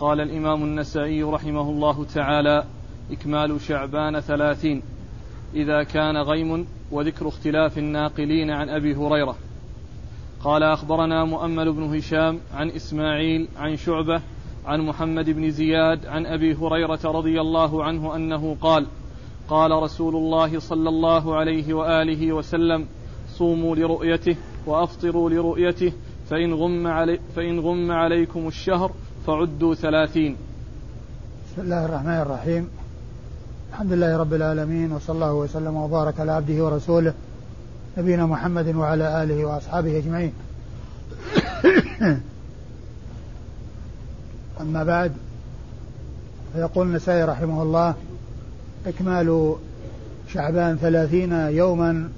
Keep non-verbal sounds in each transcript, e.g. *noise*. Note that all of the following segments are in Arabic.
قال الإمام النسائي رحمه الله تعالى إكمال شعبان ثلاثين. إذا كان غيم وذكر اختلاف الناقلين عن أبي هريرة. قال أخبرنا مؤمل بن هشام عن إسماعيل عن شعبة عن محمد بن زياد عن أبي هريرة رضي الله عنه أنه قال قال رسول الله صلى الله عليه وآله وسلم صوموا لرؤيته وأفطروا لرؤيته فإن غم, علي فإن غم عليكم الشهر فعدوا ثلاثين. بسم الله الرحمن الرحيم. الحمد لله رب العالمين وصلى الله وسلم وبارك على عبده ورسوله نبينا محمد وعلى آله وأصحابه أجمعين. *coughs* أما بعد فيقول النسائي رحمه الله إكمال شعبان ثلاثين يوما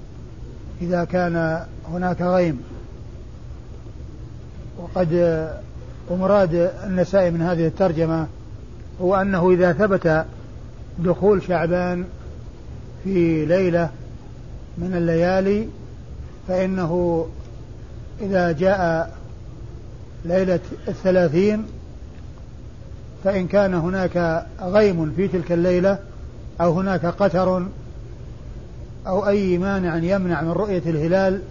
إذا كان هناك غيم. وقد ومراد النسائي من هذه الترجمة هو أنه إذا ثبت دخول شعبان في ليلة من الليالي فإنه إذا جاء ليلة الثلاثين فإن كان هناك غيم في تلك الليلة أو هناك قتر أو أي مانع يمنع من رؤية الهلال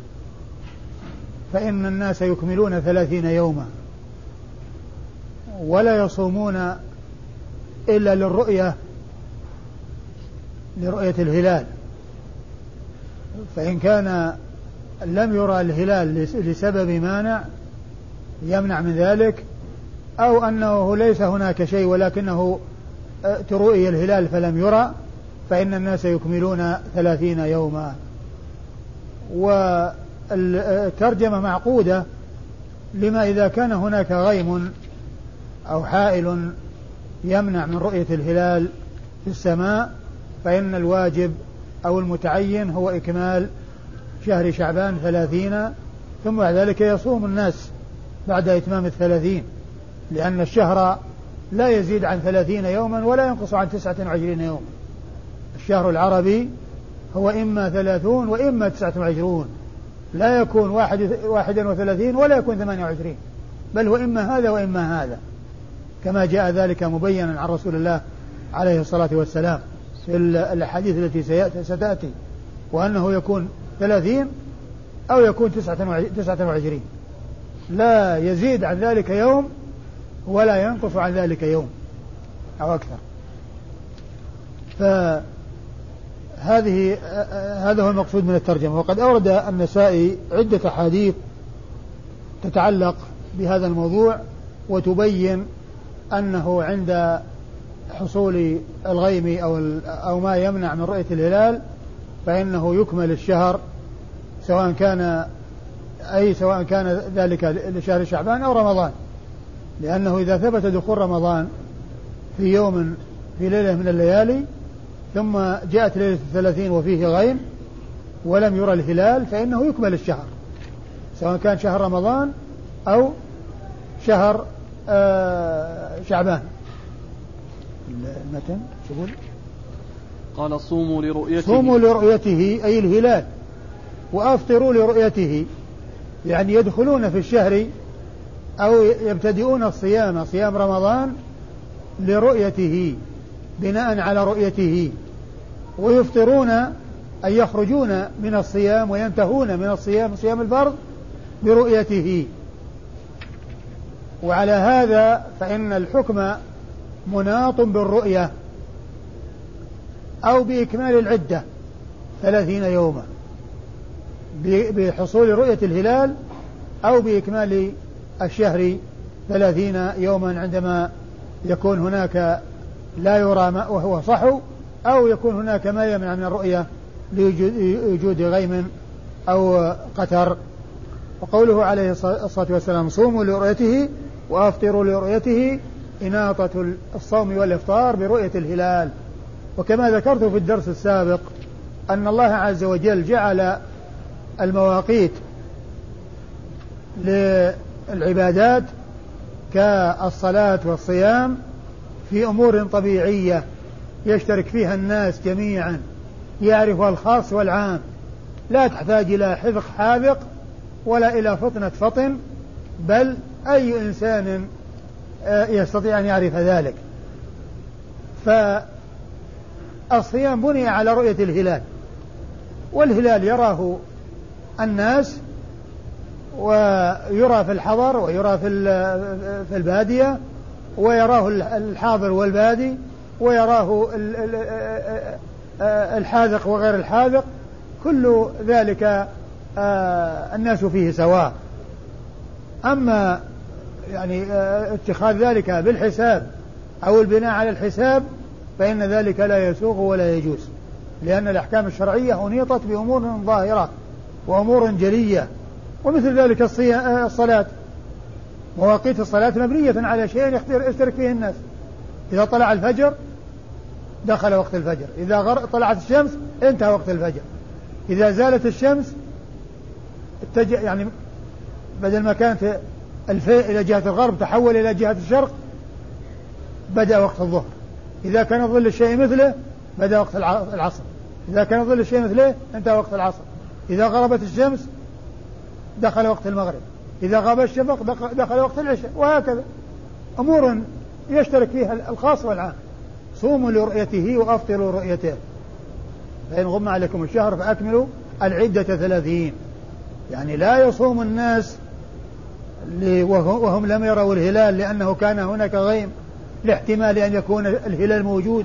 فإن الناس يكملون ثلاثين يوما. ولا يصومون إلا للرؤية لرؤية الهلال. فإن كان لم يرى الهلال لسبب مانع يمنع من ذلك أو أنه ليس هناك شيء ولكنه ترؤي الهلال فلم يرى فإن الناس يكملون ثلاثين يوما. والترجمة معقودة لما إذا كان هناك غيم أو حائل يمنع من رؤية الهلال في السماء فإن الواجب أو المتعين هو إكمال شهر شعبان ثلاثين ثم بعد ذلك يصوم الناس بعد إتمام الثلاثين لأن الشهر لا يزيد عن ثلاثين يوما ولا ينقص عن تسعة وعشرين يوما. الشهر العربي هو إما ثلاثون وإما تسعة وعشرون. لا يكون واحد واحدا وثلاثين ولا يكون ثمانية وعشرين بل هو إما هذا وإما هذا. كما جاء ذلك مبينا عن رسول الله عليه الصلاة والسلام في الأحاديث التي ستأتي وأنه يكون ثلاثين أو يكون تسعة وعشرين. لا يزيد عن ذلك يوم ولا ينقص عن ذلك يوم أو أكثر. فهذه هذا هو المقصود من الترجمة. وقد أورد النسائي عدة أحاديث تتعلق بهذا الموضوع وتبين أنه عند حصول الغيم أو أو ما يمنع من رؤية الهلال فإنه يكمل الشهر سواء كان أي سواء كان ذلك لشهر شعبان أو رمضان. لأنه إذا ثبت دخول رمضان في يوم في ليلة من الليالي ثم جاءت ليلة الثلاثين وفيه غيم ولم يرى الهلال فإنه يكمل الشهر سواء كان شهر رمضان أو شهر شعبان. المتن شو قال صوموا لرؤيته. صوموا لرؤيته أي الهلال. وأفطروا لرؤيته. يعني يدخلون في الشهر أو يبتدئون الصيام صيام رمضان لرؤيته بناء على رؤيته. ويفطرون أي يخرجون من الصيام وينتهون من الصيام صيام الفرض برؤيته. وعلى هذا فإن الحكم مناط بالرؤية أو بإكمال العدة ثلاثين يوما بحصول رؤية الهلال أو بإكمال الشهر ثلاثين يوما عندما يكون هناك لا يرى ما وهو صحو أو يكون هناك ما يمنع من الرؤية لوجود غيم أو قتر. وقوله عليه الصلاة والسلام صوموا لرؤيته وأفطروا لرؤيته إناطة الصوم والإفطار برؤية الهلال. وكما ذكرت في الدرس السابق أن الله عز وجل جعل المواقيت للعبادات كالصلاة والصيام في أمور طبيعية يشترك فيها الناس جميعا يعرفها الخاص والعام. لا تحتاج إلى حذق حاذق ولا إلى فطنة فطن بل أي إنسان آه، يستطيع أن يعرف ذلك. فالصيام بني على رؤية الهلال والهلال يراه الناس ويرى في الحضر ويرى في في البادية ويراه الحاضر والبادي ويراه الحاذق وغير الحاذق. كل ذلك آه، الناس فيه سواء. أما يعني آه، اتخاذ ذلك بالحساب أو البناء على الحساب فإن ذلك لا يسوغ ولا يجوز لأن الأحكام الشرعية أنيطت بأمور ظاهرة وأمور جلية ومثل ذلك آه، الصلاة. مواقيت الصلاة مبنية على شيء يشترك فيه الناس. إذا طلع الفجر دخل وقت الفجر إذا طلعت الشمس انتهى وقت الفجر. إذا زالت الشمس اتجه يعني بدل ما كانت الفيء إلى جهة الغرب تحول إلى جهة الشرق بدأ وقت الظهر. إذا كان ظل الشيء مثله بدأ وقت العصر. إذا كان ظل الشيء مثله انتهى وقت العصر. إذا غربت الشمس دخل وقت المغرب. إذا غاب الشفق دخل وقت العشاء وهكذا. أمور يشترك فيها الخاص والعام. صوموا لرؤيته وأفطروا رؤيته. فإن غم عليكم الشهر فأكملوا العدة ثلاثين. يعني لا يصوم الناس وهم لم يروا الهلال لأنه كان هناك غيم لاحتمال أن يكون الهلال موجود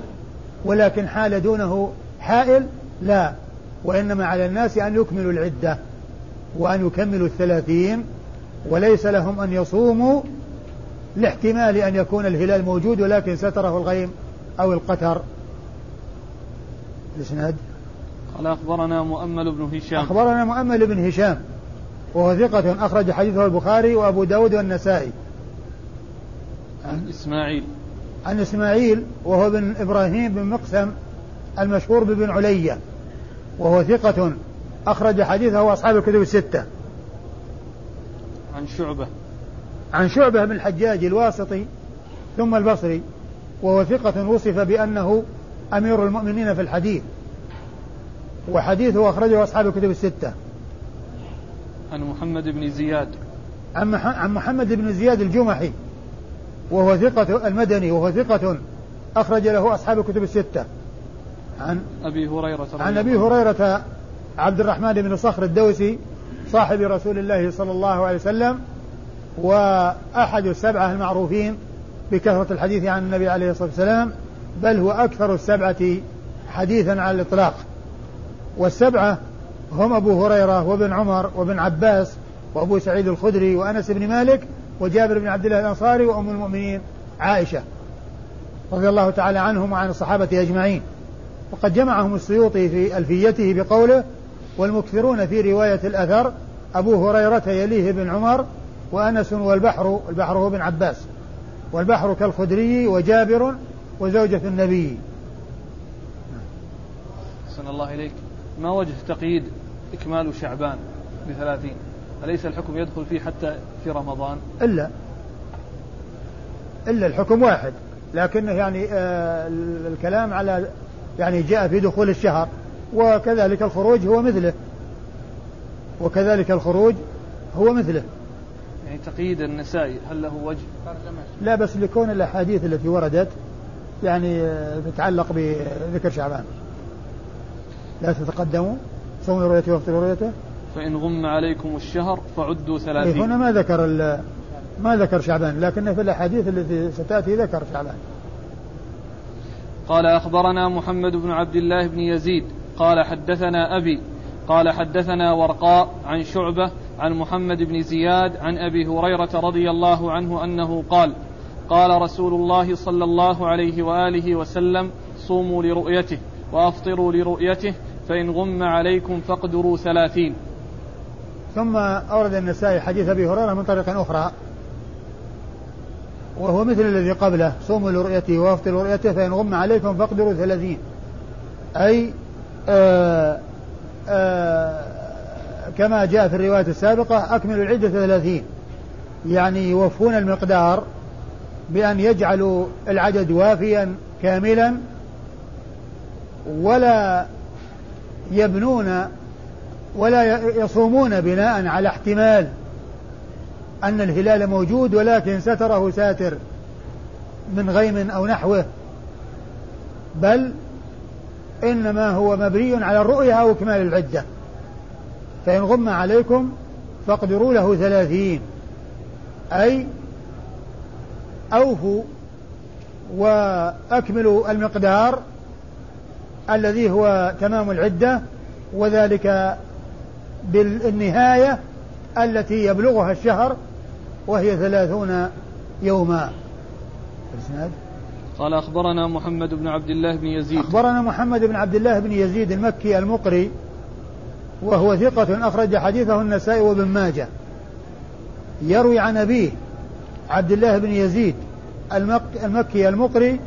ولكن حال دونه حائل لا. وإنما على الناس أن يكملوا العدة وأن يكملوا الثلاثين وليس لهم أن يصوموا لاحتمال أن يكون الهلال موجود ولكن ستره الغيم أو القتر. الإسناد؟ قال أخبرنا مؤمل بن هشام. أخبرنا مؤمل بن هشام. وهو ثقة أخرج حديثه البخاري وأبو داود والنسائي. عن إسماعيل. عن إسماعيل وهو بن إبراهيم بن مقسم المشهور ببن علية. وهو ثقة أخرج حديثه أصحاب الكتب الستة. عن شعبة. عن شعبة بن الحجاج الواسطي ثم البصري. وهو ثقة وصف بأنه أمير المؤمنين في الحديث. وحديثه أخرجه أصحاب الكتب الستة. عن محمد بن زياد. عن محمد بن زياد الجمحي وهو ثقة المدني وهو ثقة أخرج له أصحاب الكتب الستة. عن أبي هريرة عن أبي هريرة عبد الرحمن بن صخر الدوسي صاحب رسول الله صلى الله عليه وسلم وأحد السبعة المعروفين بكثرة الحديث عن النبي عليه الصلاة والسلام بل هو أكثر السبعة حديثا على الإطلاق. والسبعة هم أبو هريرة وابن عمر وابن عباس وأبو سعيد الخدري وأنس بن مالك وجابر بن عبد الله الأنصاري وأم المؤمنين عائشة رضي الله تعالى عنهم وعن الصحابة أجمعين. وقد جمعهم السيوطي في ألفيته بقوله والمكثرون في رواية الأثر أبو هريرة يليه بن عمر وأنس والبحر البحر هو ابن عباس. والبحر كالخدري وجابر وزوجة النبي. أحسن الله إليك. ما وجه تقييد إكمال شعبان بثلاثين. أليس الحكم يدخل فيه حتى في رمضان؟ إلا. إلا الحكم واحد. لكنه يعني آه الكلام على يعني جاء في دخول الشهر. وكذلك الخروج هو مثله. وكذلك الخروج هو مثله. يعني تقييد النسائي هل له وجه؟ لا بس لكون الأحاديث التي وردت يعني آه، تتعلق بذكر شعبان. لا تتقدموا؟ صوم رؤيته وافطر رؤيته؟ فإن غم عليكم الشهر فعدوا ثلاثين. إيه، هنا ما ذكر ما ذكر شعبان لكن في الأحاديث التي ستأتي ذكر شعبان. قال أخبرنا محمد بن عبد الله بن يزيد قال حدثنا أبي قال حدثنا ورقاء عن شعبة عن محمد بن زياد عن أبي هريرة رضي الله عنه أنه قال قال رسول الله صلى الله عليه وآله وسلم صوموا لرؤيته وأفطروا لرؤيته فإن غم عليكم فاقدروا ثلاثين. ثم أورد النسائي حديث أبي هريرة من طريق أخرى وهو مثل الذي قبله صوموا لرؤيته وافطروا لرؤيته فإن غم عليكم فاقدروا ثلاثين. أي آآ آآ كما جاء في الرواية السابقة أكملوا العدة ثلاثين. يعني يوفون المقدار بأن يجعلوا العدد وافيا كاملا ولا يبنون ولا يصومون بناء على احتمال أن الهلال موجود ولكن ستره ساتر من غيم أو نحوه. بل إنما هو مبني على الرؤية أو إكمال العدة. فإن غم عليكم فاقدروا له ثلاثين. أي أوفوا وأكملوا المقدار الذي هو تمام العدة وذلك بالنهاية التي يبلغها الشهر وهي ثلاثون يوما. الإسناد؟ قال أخبرنا محمد بن عبد الله بن يزيد. أخبرنا محمد بن عبد الله بن يزيد المكي المقري وهو ثقة أخرج حديثه النسائي وابن ماجه. يروي عن أبيه عبد الله بن يزيد المك المكي المقري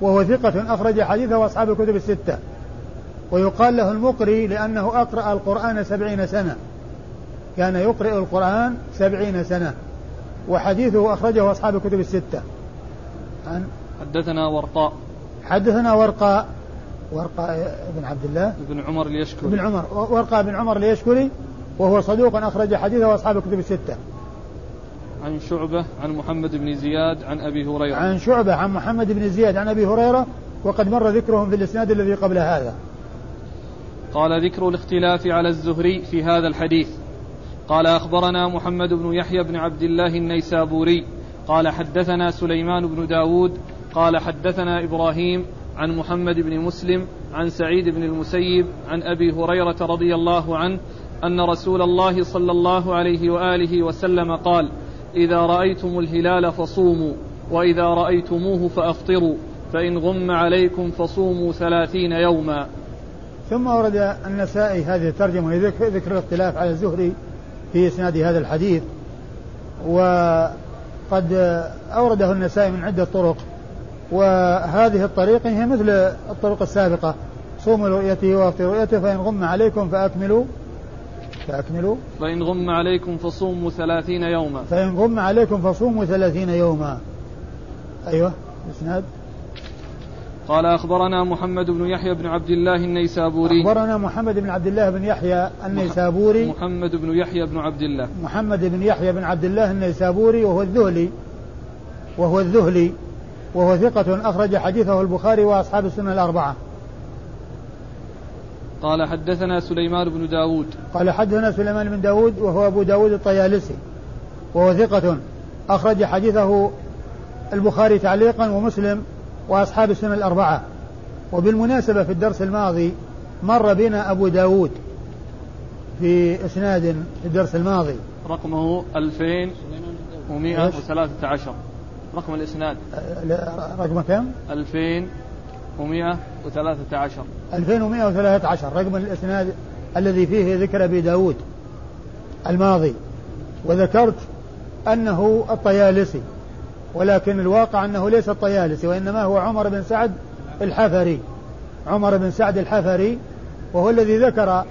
وهو ثقة أخرج حديثه أصحاب الكتب الستة. ويقال له المقري لأنه أقرأ القرآن سبعين سنة. كان يقرأ القرآن سبعين سنة. وحديثه أخرجه أصحاب الكتب الستة. عن حدثنا ورقاء. حدثنا ورقاء. ورقاء بن عبد الله. بن عمر اليشكري بن عمر. ورقاء بن عمر اليشكري وهو صدوق أخرج حديثه وأصحاب الكتب الستة. عن شعبة عن محمد بن زياد عن أبي هريرة. عن شعبة عن محمد بن زياد عن أبي هريرة وقد مر ذكرهم في الإسناد الذي قبل هذا. قال ذكر الاختلاف على الزهري في هذا الحديث. قال أخبرنا محمد بن يحيى بن عبد الله النيسابوري. قال حدثنا سليمان بن داود. قال حدثنا إبراهيم عن محمد بن مسلم عن سعيد بن المسيب عن أبي هريرة رضي الله عنه أن رسول الله صلى الله عليه وآله وسلم قال إذا رأيتم الهلال فصوموا وإذا رأيتموه فأفطروا فإن غم عليكم فصوموا ثلاثين يوما. ثم ورد النسائي هذه الترجمة ذكر الاختلاف على الزهري في إسناد هذا الحديث. وقد أورده النسائي من عدة طرق. وهذه الطريقة هي مثل الطرق السابقة. صوموا لرؤيته وافطروا رؤيته فإن غم عليكم فأكملوا. فأكملوا فإن غم عليكم فصوموا ثلاثين يوما. فإن غم عليكم فصوموا ثلاثين يوما. أيوه الإسناد قال أخبرنا محمد بن يحيى بن عبد الله النيسابوري. أخبرنا محمد بن عبد الله بن يحيى النيسابوري. محمد بن يحيى بن عبد الله. محمد بن يحيى بن عبد الله النيسابوري وهو الذهلي وهو الذهلي وهو ثقة أخرج حديثه البخاري وأصحاب السنة الأربعة. قال حدثنا سليمان بن داود. قال حدثنا سليمان بن داود وهو أبو داود الطيالسي وهو ثقة أخرج حديثه البخاري تعليقا ومسلم وأصحاب السنة الأربعة. وبالمناسبة في الدرس الماضي مر بنا أبو داود في إسناد في الدرس الماضي. رقمه 2113 رقم الإسناد. رقم كم؟ 2113 2113 رقم الإسناد الذي فيه ذكر أبي داود الماضي. وذكرت أنه الطيالسي ولكن الواقع أنه ليس الطيالسي وإنما هو عمر بن سعد الحفري. عمر بن سعد الحفري وهو الذي ذكر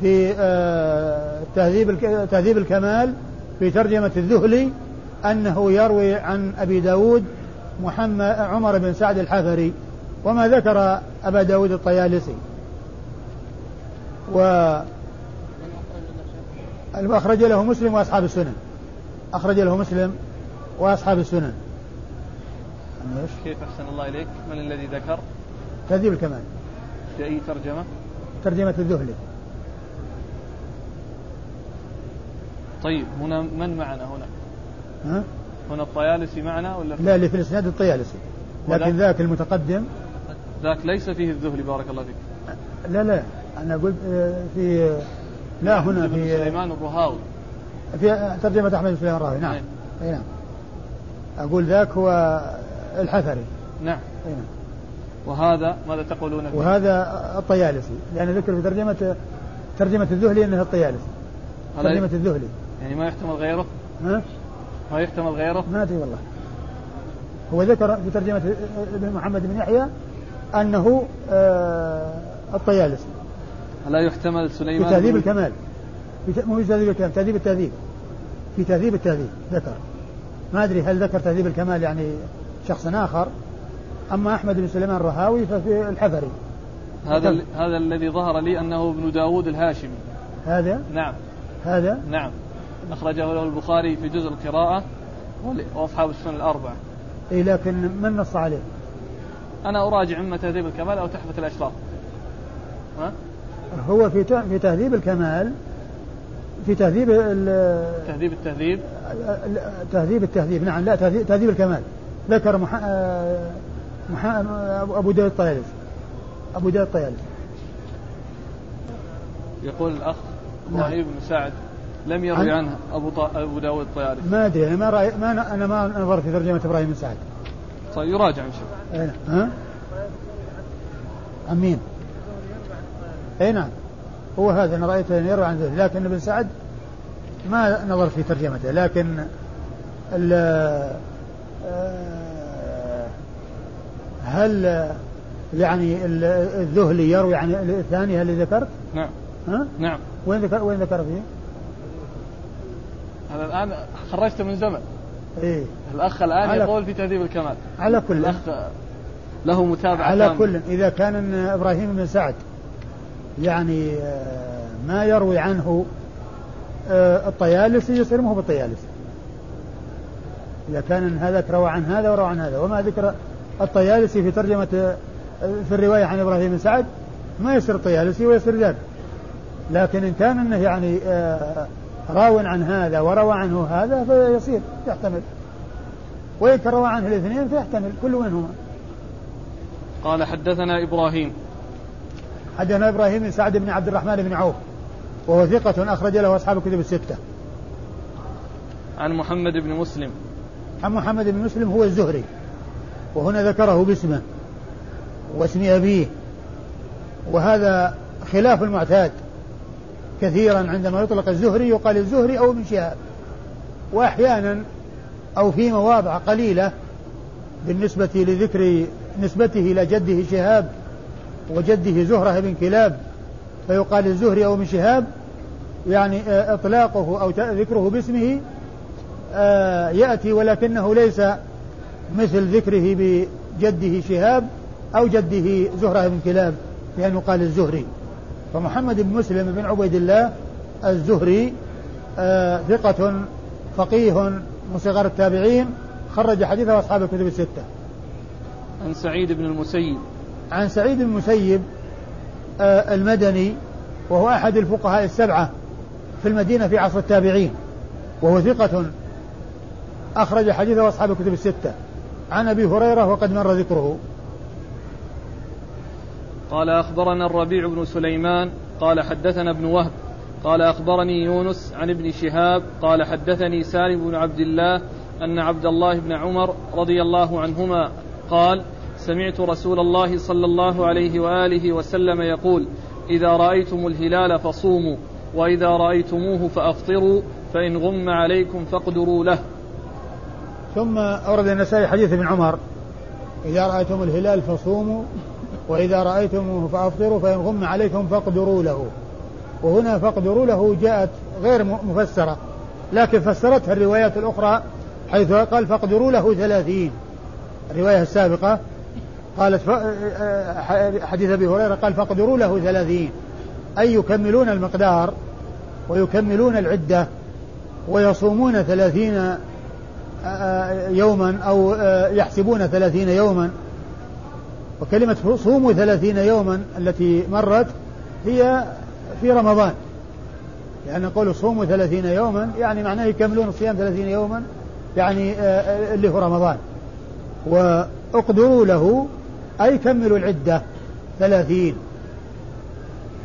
في آه، تهذيب تهذيب الكمال في ترجمة الذهلي أنه يروي عن أبي داود محمد عمر بن سعد الحفري. وما ذكر أبا داود الطيالسي. و أخرج له مسلم وأصحاب السنن. أخرج له مسلم وأصحاب السنن. كيف أحسن الله إليك؟ من الذي ذكر؟ تهذيب الكمال. في أي ترجمة؟ ترجمة الذهلي. طيب هنا من معنا هنا؟ ها؟ هنا الطيالسي معنا ولا لا اللي في الإسناد الطيالسي. لكن ذاك المتقدم ذاك ليس فيه الذهلي بارك الله فيك لا لا أنا قلت آه، في لا هنا في سليمان الرهاوي في ترجمة أحمد بن سليمان الراوي نعم نعم. أي نعم أقول ذاك هو الحفري نعم أي نعم وهذا ماذا تقولون فيه؟ وهذا الطيالسي لأن ذكر في ترجمة ترجمة الذهلي أنه الطيالسي ترجمة الذهلي يعني ما يحتمل غيره؟ ها؟ ما يحتمل غيره؟ ما أدري والله هو ذكر في ترجمة ابن محمد بن يحيى أنه آه الطيالسي ألا يحتمل سليمان؟ في تهذيب الكمال. في مو في تهذيب الكمال تهذيب التهذيب. في تهذيب التهذيب ذكر. ما أدري هل ذكر تهذيب الكمال يعني شخص آخر أما أحمد بن سليمان الرهاوي ففي الحفري هذا هذا الذي ظهر لي أنه ابن داود الهاشمي. هذا؟ نعم. هذا؟ نعم. أخرجه له البخاري في جزء القراءة وأصحاب السنن الأربعة. إيه لكن من نص عليه؟ أنا أراجع إما تهذيب الكمال أو تحفة الأشراف ها؟ هو في في تهذيب الكمال في تهذيب تهذيب التهذيب. تهذيب التهذيب نعم لا تهذيب, تهذيب الكمال. ذكر محا... محا... أبو داود الطيالس. أبو داود الطيالس. يقول الأخ إبراهيم نعم. بن سعد لم يروي عنه أبو ط... أبو داود الطيالس. ما أدري أنا ما رأي... ما أنا ما نظر في ترجمة إبراهيم بن سعد. طيب يراجع إن شاء الله ها؟ عن مين؟ اي نعم هو هذا أنا رأيته يروي عن ذلك لكن ابن سعد ما نظر في ترجمته لكن ال آه، هل يعني الذهلي يروي عن الثاني اللي ذكرت؟ نعم ها؟ نعم وين ذكر وين ذكر فيه؟ هذا الآن خرجته من زمن إيه. الأخ الآن يقول في تهذيب الكمال. على كل الأخ له متابعة على كل. إذا كان إبراهيم بن سعد يعني آه، ما يروي عنه آه، الطيالسي يصير ما هو بالطيالسي. إذا كان هذا روى عن هذا وروى عن هذا. وما ذكر الطيالسي في ترجمة آه، في الرواية عن إبراهيم بن سعد ما يصير الطيالسي ويصير ذاك. لكن إن كان أنه يعني راو عن هذا وروى عنه هذا فيصير يحتمل وإن روى عنه الاثنين فيحتمل كل منهما قال حدثنا إبراهيم حدثنا إبراهيم بن سعد بن عبد الرحمن بن عوف وهو ثقة أخرج له أصحاب الكتب الستة. عن محمد بن مسلم. عن محمد بن مسلم هو الزهري وهنا ذكره باسمه واسم أبيه وهذا خلاف المعتاد كثيرا عندما يطلق الزهري يقال الزهري أو من شهاب. وأحيانا أو في مواضع قليلة بالنسبة لذكر نسبته إلى جده شهاب وجده زهرة بن كلاب فيقال الزهري أو من شهاب يعني آه، إطلاقه أو ذكره باسمه آه، يأتي ولكنه ليس مثل ذكره بجده شهاب أو جده زهرة بن كلاب لأنه قال الزهري. فمحمد بن مسلم بن عبيد الله الزهري آه، ثقة فقيه من صغار التابعين خرج حديثه أصحاب الكتب الستة. عن سعيد بن المسيب. عن سعيد بن المسيب آه، المدني وهو أحد الفقهاء السبعة في المدينة في عصر التابعين وهو ثقة أخرج حديثه أصحاب الكتب الستة. عن أبي هريرة وقد مر ذكره. قال أخبرنا الربيع بن سليمان قال حدثنا ابن وهب قال أخبرني يونس عن ابن شهاب قال حدثني سالم بن عبد الله أن عبد الله بن عمر رضي الله عنهما قال سمعت رسول الله صلى الله عليه وآله وسلم يقول إذا رأيتم الهلال فصوموا وإذا رأيتموه فأفطروا فإن غم عليكم فاقدروا له. ثم أورد النسائي حديث ابن عمر إذا رأيتم الهلال فصوموا وإذا رأيتموه فأفطروا فإن غم عليكم فاقدروا له. وهنا فاقدروا له جاءت غير مفسرة لكن فسرتها الروايات الأخرى حيث قال فاقدروا له ثلاثين. الرواية السابقة قالت حديث أبي هريرة قال فاقدروا له ثلاثين. أي يكملون المقدار ويكملون العدة ويصومون ثلاثين يوما أو يحسبون ثلاثين يوما. وكلمة صوموا ثلاثين يوما التي مرت هي في رمضان. لأن قول صوموا ثلاثين يوما يعني معناه يكملون الصيام ثلاثين يوما يعني اللي هو رمضان. وأقدروا له أي كملوا العدة ثلاثين.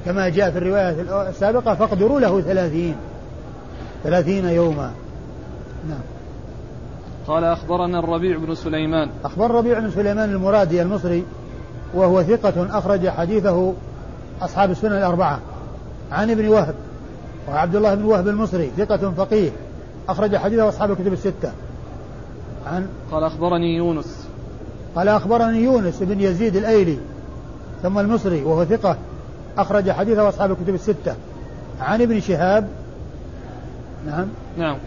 كما جاء في الرواية السابقة فاقدروا له ثلاثين. ثلاثين يوما. نعم. قال أخبرنا الربيع بن سليمان. أخبر الربيع بن سليمان المرادي المصري وهو ثقة أخرج حديثه أصحاب السنن الأربعة. عن ابن وهب وعبد الله بن وهب المصري ثقة فقيه أخرج حديثه أصحاب الكتب الستة. عن قال أخبرني يونس. قال أخبرني يونس بن يزيد الأيلي ثم المصري وهو ثقة أخرج حديثه أصحاب الكتب الستة. عن ابن شهاب نعم. نعم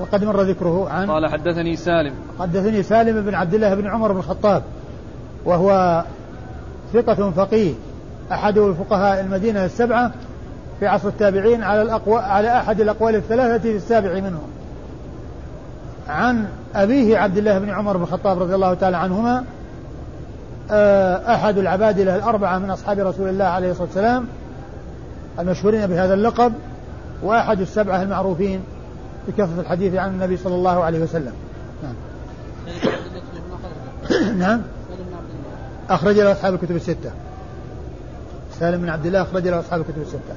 وقد مر ذكره عن قال حدثني سالم. حدثني سالم بن عبد الله بن عمر بن الخطاب وهو ثقة فقيه. أحد الفقهاء المدينة السبعة في عصر التابعين على الأقوى على أحد الأقوال الثلاثة في السابع منهم. عن أبيه عبد الله بن عمر بن الخطاب رضي الله تعالى عنهما آه، أحد العبادلة الأربعة من أصحاب رسول الله عليه الصلاة والسلام المشهورين بهذا اللقب وأحد السبعة المعروفين بكثرة الحديث عن النبي صلى الله عليه وسلم. نعم. نعم. أخرج له أصحاب الكتب الستة. سالم بن عبد الله أخرج له أصحاب الكتب الستة.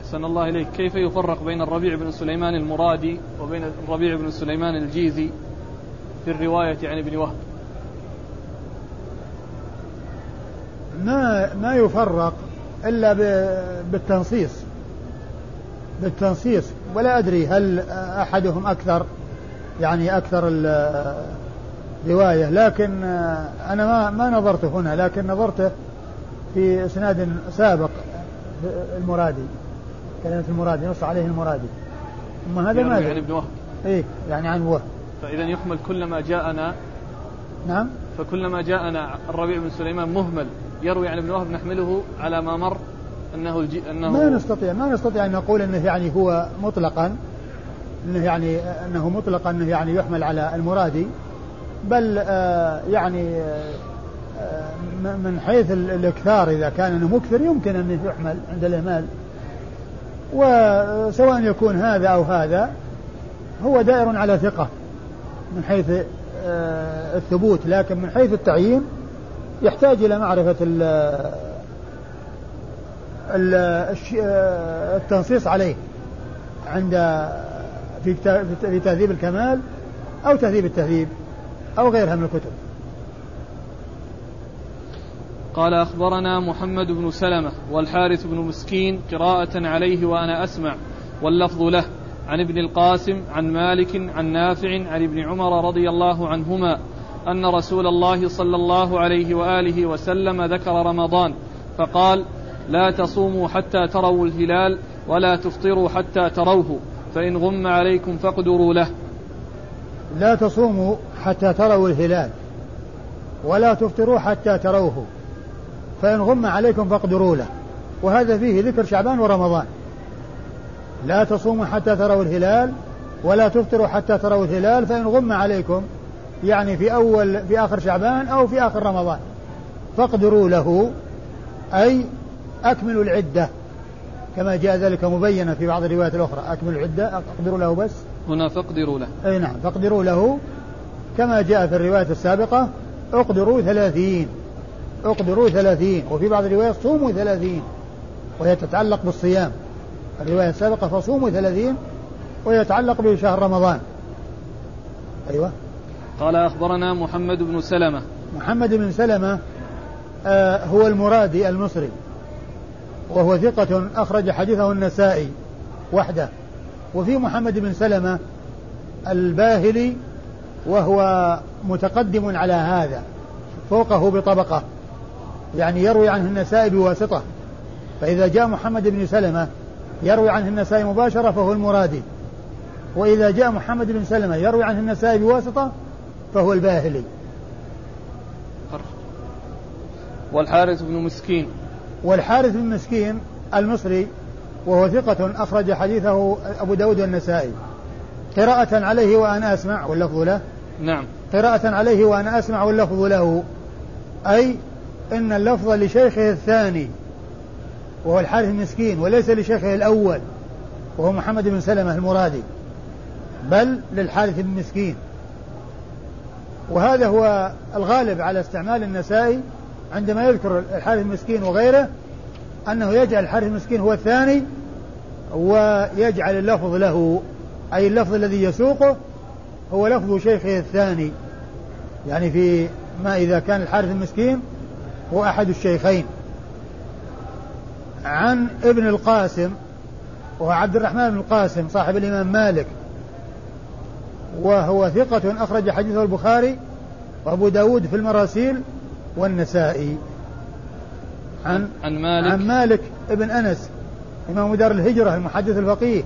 أحسن الله إليك. كيف يفرق بين الربيع بن سليمان المرادي وبين الربيع بن سليمان الجيزي في الرواية عن ابن وهب؟ ما ما يفرق إلا بالتنصيص. بالتنصيص. ولا أدري هل أحدهم أكثر يعني أكثر الرواية لكن أنا ما ما نظرت هنا لكن نظرته في إسناد سابق المرادي كلمة المرادي نص عليه المرادي. أما هذا ما يعني ابن وهب. إيه يعني عن وهب. فإذا يحمل كلما جاءنا نعم. فكلما جاءنا الربيع بن سليمان مهمل يروي عن ابن وهب نحمله على ما مر أنه الجي أنه ما نستطيع ما نستطيع أن نقول إنه يعني هو مطلقا إنه يعني أنه مطلقا إنه يعني يحمل على المرادي. بل آه يعني آه من حيث الإكثار إذا كان أنه مكثر يمكن انه يحمل عند الإهمال. وسواء يكون هذا أو هذا هو دائر على ثقة من حيث آه الثبوت. لكن من حيث التعيين يحتاج إلى معرفة ال ال التنصيص عليه عند في تهذيب الكمال أو تهذيب التهذيب. أو غيرها من الكتب. قال أخبرنا محمد بن سلمة والحارث بن مسكين قراءة عليه وأنا أسمع واللفظ له عن ابن القاسم عن مالك عن نافع عن ابن عمر رضي الله عنهما أن رسول الله صلى الله عليه وآله وسلم ذكر رمضان فقال لا تصوموا حتى تروا الهلال ولا تفطروا حتى تروه فإن غم عليكم فاقدروا له. لا تصوموا حتى تروا الهلال ولا تفطروا حتى تروه فإن غم عليكم فاقدروا له. وهذا فيه ذكر شعبان ورمضان. لا تصوموا حتى تروا الهلال ولا تفطروا حتى تروا الهلال فإن غم عليكم يعني في أول في آخر شعبان أو في آخر رمضان. فاقدروا له أي أكملوا العدة كما جاء ذلك مبينا في بعض الروايات الأخرى. أكملوا العدة أقدروا له بس. هنا فاقدروا له. أي نعم فاقدروا له. كما جاء في الرواية السابقة اقدروا ثلاثين. اقدروا ثلاثين. وفي بعض الروايات صوموا ثلاثين. وهي تتعلق بالصيام. الرواية السابقة فصوموا ثلاثين ويتعلق بشهر رمضان. أيوة. قال أخبرنا محمد بن سلمة. محمد بن سلمة آه هو المرادي المصري. وهو ثقة أخرج حديثه النسائي. وحده. وفي محمد بن سلمة الباهلي وهو متقدم على هذا فوقه بطبقة يعني يروي عنه النسائي بواسطة. فإذا جاء محمد بن سلمة يروي عنه النسائي مباشرة فهو المرادي. وإذا جاء محمد بن سلمة يروي عنه النسائي بواسطة فهو الباهلي. والحارث بن مسكين. والحارث بن مسكين المصري وهو ثقة أخرج حديثه أبو داود والنسائي. قراءة عليه وأنا أسمع واللفظ له. نعم. قراءة عليه وأنا أسمع واللفظ له. أي إن اللفظ لشيخه الثاني وهو الحارث المسكين وليس لشيخه الأول وهو محمد بن سلمة المرادي بل للحارث بن مسكين وهذا هو الغالب على استعمال النسائي عندما يذكر الحارث المسكين وغيره أنه يجعل الحارث المسكين هو الثاني ويجعل اللفظ له أي اللفظ الذي يسوقه هو لفظ شيخه الثاني. يعني في ما إذا كان الحارث المسكين هو أحد الشيخين. عن ابن القاسم وهو عبد الرحمن بن القاسم صاحب الإمام مالك وهو ثقة أخرج حديثه البخاري وأبو داود في المراسيل والنسائي. عن عن مالك. عن مالك ابن أنس إمام دار الهجرة المحدث الفقيه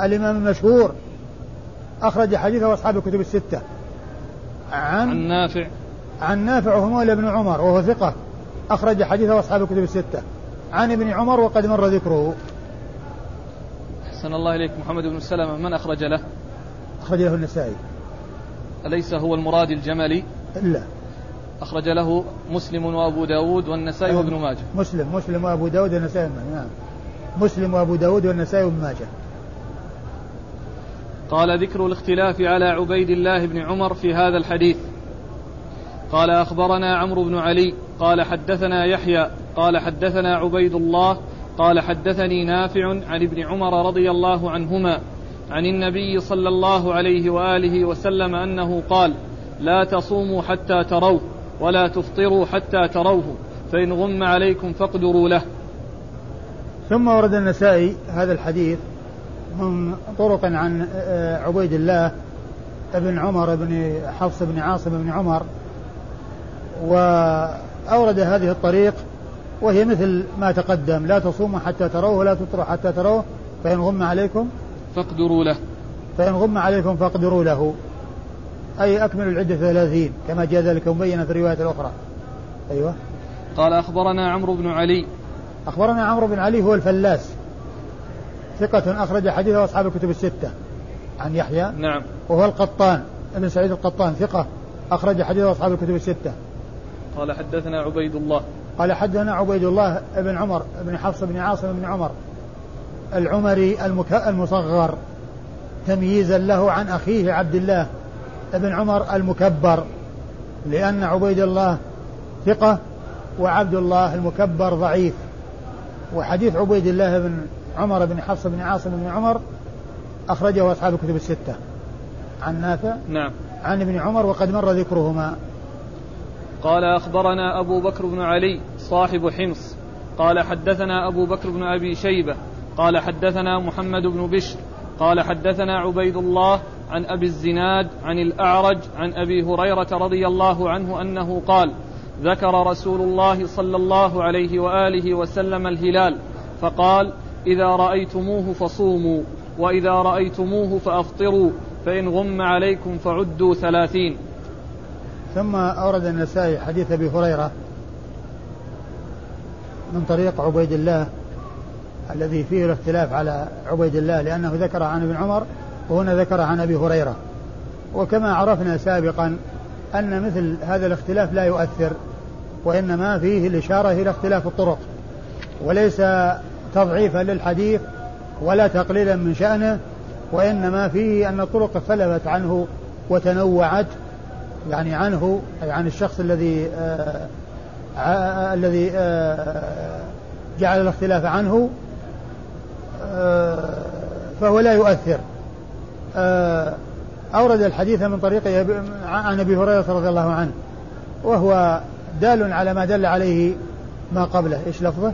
الإمام المشهور أخرج حديثه أصحاب الكتب الستة. عن, عن نافع. عن نافع وهو مولى ابن عمر وهو ثقة أخرج حديثه أصحاب الكتب الستة. عن ابن عمر وقد مر ذكره. أحسن الله إليك محمد بن سلمة من أخرج له؟ أخرج له النسائي. أليس هو المراد الجملي؟ لا. أخرج له مسلم وأبو داود والنسائي وابن ماجه. مسلم مسلم وأبو داود والنسائي نعم. مسلم وأبو داود والنسائي وابن ماجه. قال ذكر الاختلاف على عبيد الله بن عمر في هذا الحديث. قال أخبرنا عمرو بن علي. قال حدثنا يحيى. قال حدثنا عبيد الله. قال حدثني نافع عن ابن عمر رضي الله عنهما عن النبي صلى الله عليه وآله وسلم أنه قال لا تصوموا حتى تروه. ولا تفطروا حتى تروه فإن غم عليكم فاقدروا له. ثم ورد النسائي هذا الحديث من طرق عن عبيد الله بن عمر بن حفص بن عاصم بن عمر وأورد هذه الطريق وهي مثل ما تقدم لا تصوموا حتى تروه ولا تفطروا حتى تروه فإن غم عليكم فاقدروا له. فإن غم عليكم فاقدروا له. أي أكملوا العدة ثلاثين كما جاء ذلك مبينا في الرواية الأخرى. أيوة. قال أخبرنا عمرو بن علي. أخبرنا عمرو بن علي هو الفلاس. ثقة أخرج حديثه أصحاب الكتب الستة. عن يحيى. نعم. وهو القطان ابن سعيد القطان ثقة أخرج حديثه أصحاب الكتب الستة. قال حدثنا عبيد الله. قال حدثنا عبيد الله بن عمر بن حفص بن عاصم بن عمر. العمري المك... المصغر. تمييزا له عن أخيه عبد الله. بن عمر المكبر لأن عبيد الله ثقة وعبد الله المكبر ضعيف. وحديث عبيد الله بن عمر بن حفص بن عاصم بن عمر أخرجه أصحاب الكتب الستة. عن نافع نعم. عن ابن عمر وقد مر ذكرهما. قال أخبرنا أبو بكر بن علي صاحب حمص. قال حدثنا أبو بكر بن أبي شيبة. قال حدثنا محمد بن بشر. قال حدثنا عبيد الله عن أبي الزناد عن الأعرج عن أبي هريرة رضي الله عنه أنه قال ذكر رسول الله صلى الله عليه وآله وسلم الهلال فقال إذا رأيتموه فصوموا وإذا رأيتموه فأفطروا فإن غم عليكم فعدوا ثلاثين. ثم أورد النسائي حديث أبي هريرة من طريق عبيد الله الذي فيه الاختلاف على عبيد الله لأنه ذكر عن ابن عمر وهنا ذكر عن أبي هريرة. وكما عرفنا سابقا أن مثل هذا الاختلاف لا يؤثر وإنما فيه الإشارة إلى اختلاف الطرق. وليس تضعيفا للحديث ولا تقليلا من شأنه وإنما فيه أن الطرق اختلفت عنه وتنوعت يعني عنه أي عن الشخص الذي آآ آه، آآ آه، الذي آآ آه، جعل الاختلاف عنه فهو لا يؤثر. أورد الحديث من طريق عن أبي هريرة رضي الله عنه وهو دال على ما دل عليه ما قبله. إيش لفظه؟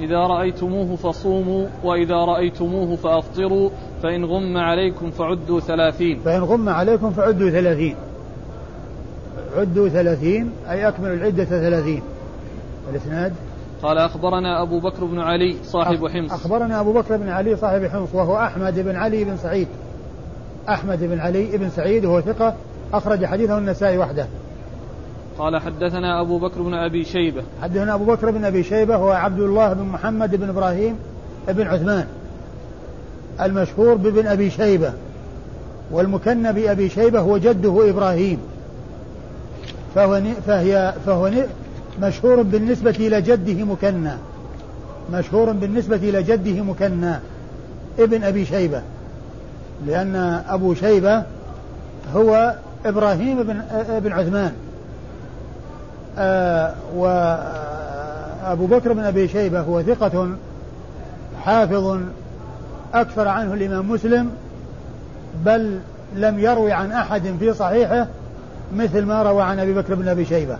إذا رأيتموه فصوموا وإذا رأيتموه فأفطروا فإن غم عليكم فعدوا ثلاثين. فإن غم عليكم فعدوا ثلاثين. عدوا ثلاثين أي أكملوا العدة ثلاثين. الإسناد؟ قال أخبرنا أبو بكر بن علي صاحب حمص. أخبرنا أبو بكر بن علي صاحب حمص وهو أحمد بن علي بن سعيد. أحمد بن علي بن سعيد وهو ثقة أخرج حديثه النسائي وحده. قال حدثنا أبو بكر بن أبي شيبة. حدثنا أبو بكر بن أبي شيبة هو عبد الله بن محمد بن إبراهيم بن عثمان المشهور بابن أبي شيبة والمكنى بأبي شيبة هو جده إبراهيم. فهو فهي فهو مشهور بالنسبة إلى جده مكنى مشهور بالنسبة إلى جده مكنى ابن أبي شيبة. لأن أبو شيبة هو إبراهيم بن ابن عثمان. آه وأبو بكر بن أبي شيبة هو ثقة حافظ أكثر عنه الإمام مسلم بل لم يروي عن أحد في صحيحه مثل ما روى عن أبي بكر بن أبي شيبة.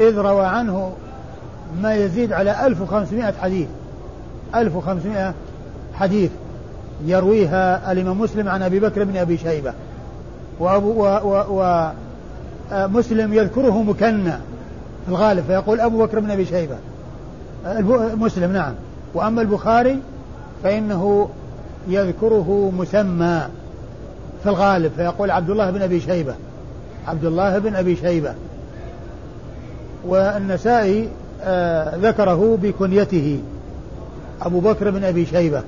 إذ روى عنه ما يزيد على 1500 حديث. 1500 حديث. يرويها الإمام مسلم عن أبي بكر بن أبي شيبة. وأبو و ومسلم يذكره مكنى في الغالب فيقول أبو بكر بن أبي شيبة. مسلم نعم. وأما البخاري فإنه يذكره مسمى في الغالب فيقول عبد الله بن أبي شيبة. عبد الله بن أبي شيبة. والنسائي آه ذكره بكنيته. أبو بكر بن أبي شيبة.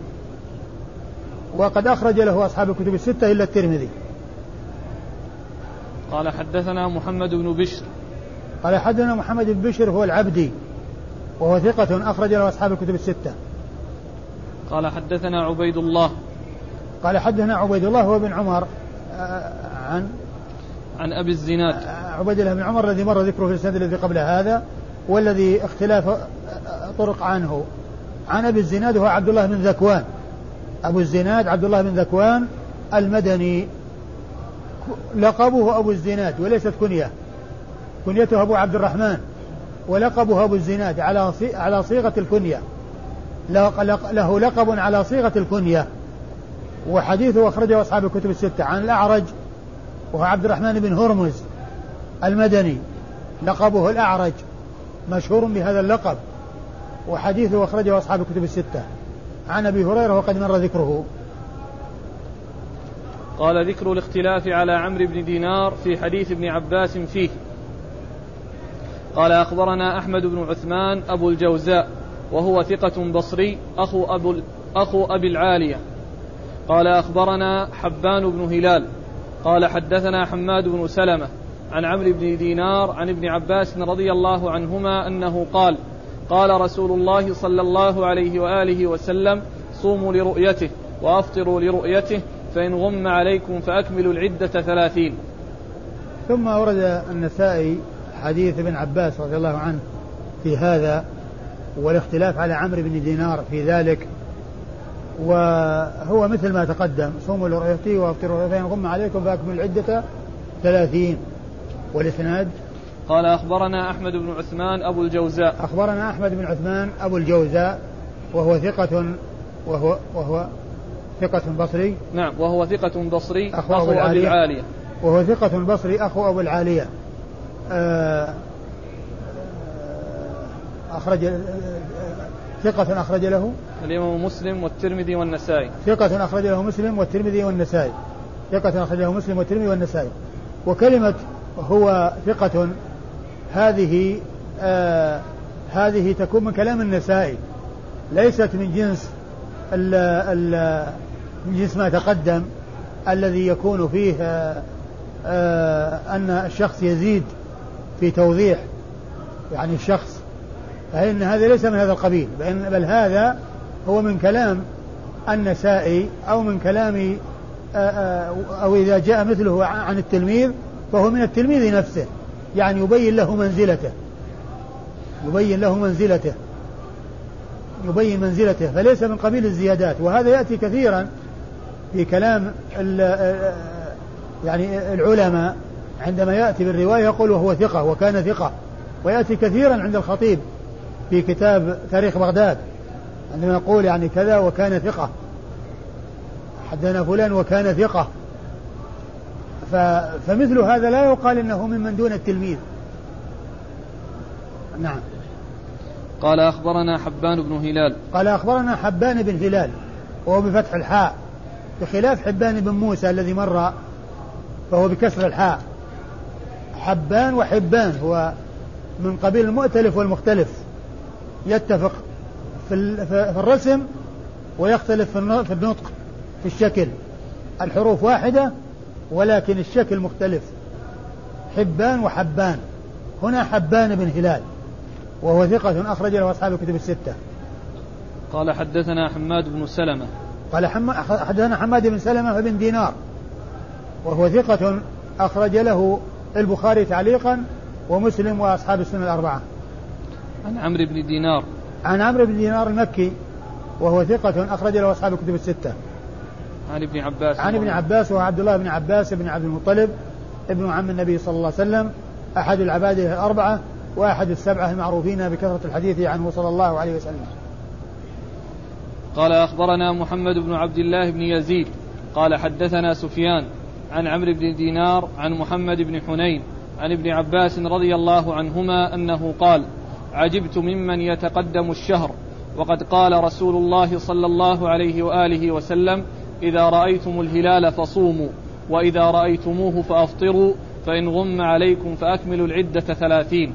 وقد أخرج له أصحاب الكتب الستة إلا الترمذي. قال حدثنا محمد بن بشر. قال حدثنا محمد بن بشر هو العبدي وهو ثقة أخرج له أصحاب الكتب الستة. قال حدثنا عبيد الله. قال حدثنا عبيد الله هو بن عمر آه، عن؟ عن أبي الزناد. آه، عبيد الله بن عمر الذي مر ذكره في السند الذي قبل هذا والذي اختلاف آه، طرق عنه. عن أبي الزناد هو عبد الله بن ذكوان. أبو الزناد عبد الله بن ذكوان المدني. لقبه أبو الزناد وليست كنية. كنيته أبو عبد الرحمن. ولقبه أبو الزناد على على صيغة الكنية. له لقب على صيغة الكنية. وحديثه أخرجه أصحاب الكتب الستة. عن الأعرج وهو عبد الرحمن بن هرمز المدني. لقبه الأعرج مشهور بهذا اللقب. وحديثه أخرجه أصحاب الكتب الستة. عن أبي هريرة وقد مر ذكره. قال ذكر الاختلاف على عمرو بن دينار في حديث ابن عباس فيه. قال أخبرنا أحمد بن عثمان أبو الجوزاء وهو ثقة بصري أخو, أبو أخو أبي العالية. قال أخبرنا حبان بن هلال. قال حدثنا حماد بن سلمة عن عمرو بن دينار عن ابن عباس رضي الله عنهما أنه قال قال رسول الله صلى الله عليه وآله وسلم صوموا لرؤيته وأفطروا لرؤيته فإن غم عليكم فأكملوا العدة ثلاثين. ثم ورد النسائي حديث ابن عباس رضي الله عنه في هذا والاختلاف على عمرو بن دينار في ذلك وهو مثل ما تقدم صوموا لرؤيته وأفطروا فإن غم عليكم فأكملوا العدة ثلاثين. والإسناد قال أخبرنا أحمد بن عثمان أبو الجوزاء. أخبرنا أحمد بن عثمان أبو الجوزاء وهو ثقة وهو وهو ثقة بصري. نعم وهو ثقة بصري أخو, أخو أبي العالية. وهو ثقة بصري أخو أبو العالية. آه، أخرج آه، ثقة أخرج له. الإمام مسلم والترمذي والنسائي. ثقة أخرج له مسلم والترمذي والنسائي. ثقة أخرج له مسلم والترمذي والنسائي. وكلمة هو ثقة هذه آه هذه تكون من كلام النسائي ليست من جنس ال ال من جنس ما تقدم الذي يكون فيه آه آه أن الشخص يزيد في توضيح يعني الشخص فإن هذا ليس من هذا القبيل بل هذا هو من كلام النسائي أو من كلام آه، آه، أو إذا جاء مثله عن التلميذ فهو من التلميذ نفسه. يعني يبين له منزلته. يبين له منزلته. يبين منزلته. فليس من قبيل الزيادات. وهذا يأتي كثيرا في كلام يعني العلماء. عندما يأتي بالرواية يقول وهو ثقة وكان ثقة. ويأتي كثيرا عند الخطيب في كتاب تاريخ بغداد. عندما يقول يعني كذا وكان ثقة. حدثنا فلان وكان ثقة. فمثل هذا لا يقال إنه ممن دون التلميذ. نعم. قال أخبرنا حبان بن هلال. قال أخبرنا حبان بن هلال وهو بفتح الحاء بخلاف حبان بن موسى الذي مر فهو بكسر الحاء. حبان وحبان هو من قبيل المؤتلف والمختلف. يتفق في الرسم ويختلف في النطق في الشكل. الحروف واحدة ولكن الشكل مختلف. حبان وحبان. هنا حبان بن هلال وهو ثقة أخرج له أصحاب الكتب الستة. قال حدثنا حماد بن سلمة. قال حدثنا حماد بن سلمة بن دينار وهو ثقة أخرج له البخاري تعليقا ومسلم وأصحاب السنة الأربعة. عن عمرو بن دينار. عن عمرو بن دينار المكي وهو ثقة أخرج له أصحاب الكتب الستة. عن ابن عباس عن ابن عباس وهو عبد الله بن عباس بن عبد المطلب ابن عم النبي صلى الله عليه وسلم أحد العبادة الأربعة وأحد السبعة المعروفين بكثرة الحديث عنه صلى الله عليه وسلم. قال أخبرنا محمد بن عبد الله بن يزيد قال حدثنا سفيان عن عمرو بن دينار عن محمد بن حنين عن ابن عباس رضي الله عنهما أنه قال عجبت ممن يتقدم الشهر وقد قال رسول الله صلى الله عليه وآله وسلم إذا رأيتم الهلال فصوموا وإذا رأيتموه فأفطروا فإن غم عليكم فأكملوا العدة ثلاثين.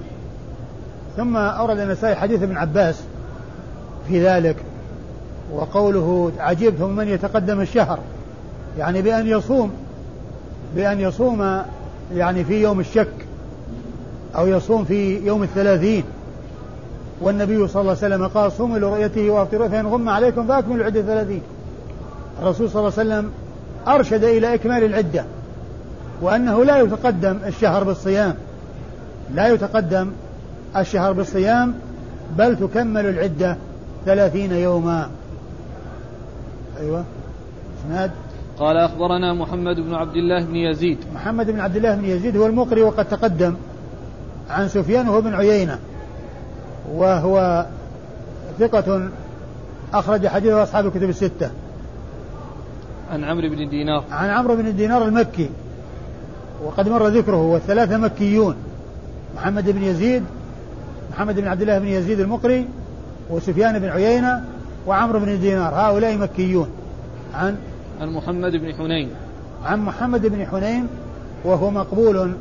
ثم أورد النسائي حديث ابن عباس في ذلك وقوله عجبت من يتقدم الشهر يعني بأن يصوم بأن يصوم يعني في يوم الشك أو يصوم في يوم الثلاثين. والنبي صلى الله عليه وسلم قال صوموا لرؤيته وأفطروا فإن غم عليكم فأكملوا العدة ثلاثين. الرسول صلى الله عليه وسلم أرشد إلى إكمال العدة وأنه لا يتقدم الشهر بالصيام لا يتقدم الشهر بالصيام بل تكمل العدة ثلاثين يوما. أيوة. إسناد؟ قال أخبرنا محمد بن عبد الله بن يزيد. محمد بن عبد الله بن يزيد هو المقري وقد تقدم عن سفيان وهو بن عيينة وهو ثقة أخرج حديثه أصحاب الكتب الستة. عن عمرو بن دينار. عن عمرو بن دينار المكي. وقد مر ذكره والثلاثة مكيون. محمد بن يزيد محمد بن عبد الله بن يزيد المقري وسفيان بن عيينة وعمرو بن دينار. هؤلاء مكيون. عن؟ عن محمد بن حنين. عن محمد بن حنين وهو مقبول.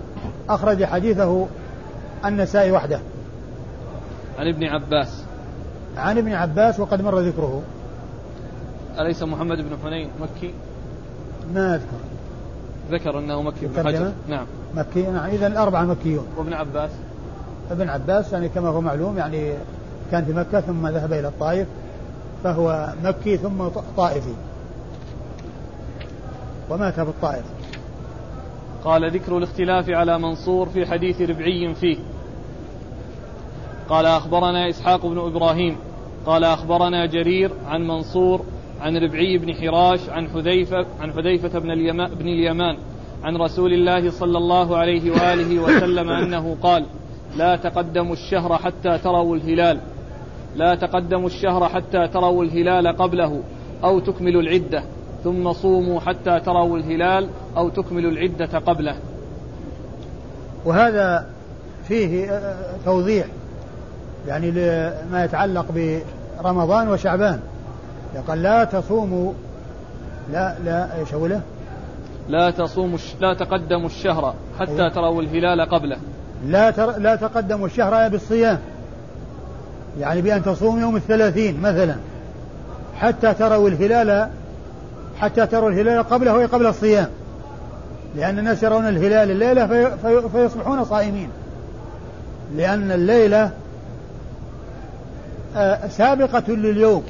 أخرج حديثه النسائي وحده. عن ابن عباس. عن ابن عباس وقد مر ذكره. أليس محمد بن حنين مكي؟ ما أذكر. ذكر أنه مكي بن حجر. نعم. مكي نعم. إذا الأربعة مكيون. وابن عباس؟ ابن عباس يعني كما هو معلوم يعني كان في مكة ثم ذهب إلى الطائف فهو مكي ثم طائفي. ومات في الطائف. قال ذكر الاختلاف على منصور في حديث ربعي فيه. قال أخبرنا إسحاق بن إبراهيم. قال أخبرنا جرير عن منصور عن ربعي بن حراش عن حذيفة عن حذيفة بن, اليمان بن اليمان عن رسول الله صلى الله عليه وآله وسلم *coughs* أنه قال لا تقدموا الشهر حتى تروا الهلال لا تقدموا الشهر حتى تروا الهلال قبله أو تكملوا العدة ثم صوموا حتى تروا الهلال أو تكملوا العدة قبله. وهذا فيه توضيح يعني لما يتعلق برمضان وشعبان. يقول لا تصوموا. لا لا إيش اوله؟ لا تصوموا لا تقدموا الشهر حتى أيوه. تروا الهلال قبله. لا تر... لا تقدموا الشهر بالصيام. يعني بأن تصوم يوم الثلاثين مثلا. حتى تروا الهلال حتى تروا الهلال قبله وهي قبل الصيام. لأن الناس يرون الهلال الليلة في... في... فيصبحون صائمين. لأن الليلة آه، سابقة لليوم.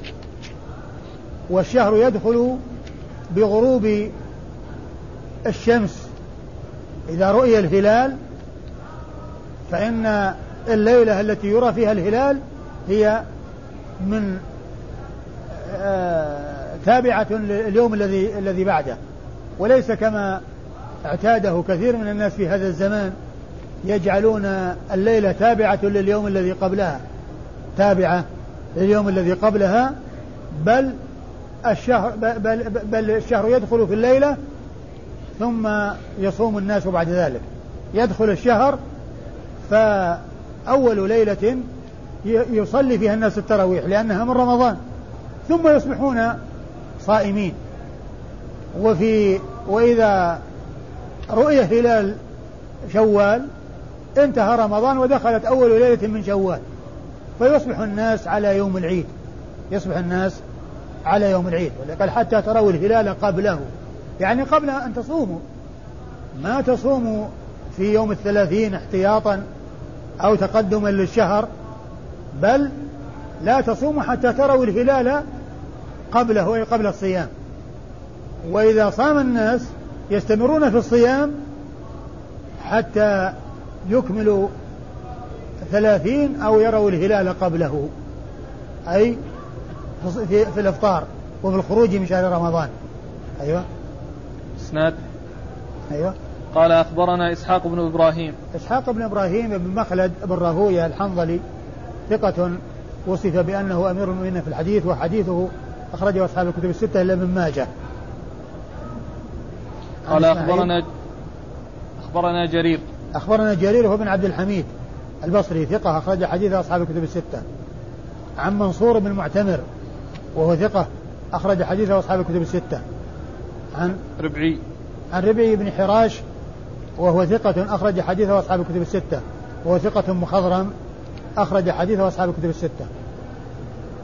والشهر يدخل بغروب الشمس. إذا رؤي الهلال فإن الليلة التي يرى فيها الهلال هي من آه تابعة لليوم الذي الذي بعده. وليس كما اعتاده كثير من الناس في هذا الزمان يجعلون الليلة تابعة لليوم الذي قبلها. تابعة لليوم الذي قبلها بل الشهر بل, بل الشهر يدخل في الليلة ثم يصوم الناس بعد ذلك. يدخل الشهر فأول ليلة يصلي فيها الناس التراويح لأنها من رمضان. ثم يصبحون صائمين. وفي وإذا رؤية هلال شوال انتهى رمضان ودخلت أول ليلة من شوال. فيصبح الناس على يوم العيد. يصبح الناس على يوم العيد قال حتى تروا الهلال قبله. يعني قبل أن تصوموا. ما تصوموا في يوم الثلاثين احتياطا أو تقدما للشهر بل لا تصوموا حتى تروا الهلال قبله أي قبل الصيام. وإذا صام الناس يستمرون في الصيام حتى يكملوا ثلاثين أو يروا الهلال قبله. أي في, في الإفطار وفي الخروج من شهر رمضان. أيوة. إسناد. أيوة. قال أخبرنا إسحاق بن إبراهيم. إسحاق بن إبراهيم بن مخلد بن راهوية الحنظلي ثقة وصف بأنه أمير المؤمنين في الحديث وحديثه أخرجه أصحاب الكتب الستة إلا ابن ماجه. قال أخبرنا أخبرنا جرير. أخبرنا جرير هو بن عبد الحميد البصري ثقة أخرج حديث أصحاب الكتب الستة. عن منصور بن معتمر وهو ثقة أخرج حديثه أصحاب الكتب الستة. عن ربعي. عن ربعي بن حراش وهو ثقة أخرج حديثه أصحاب الكتب الستة. وهو ثقة مخضرم أخرج حديثه أصحاب الكتب الستة.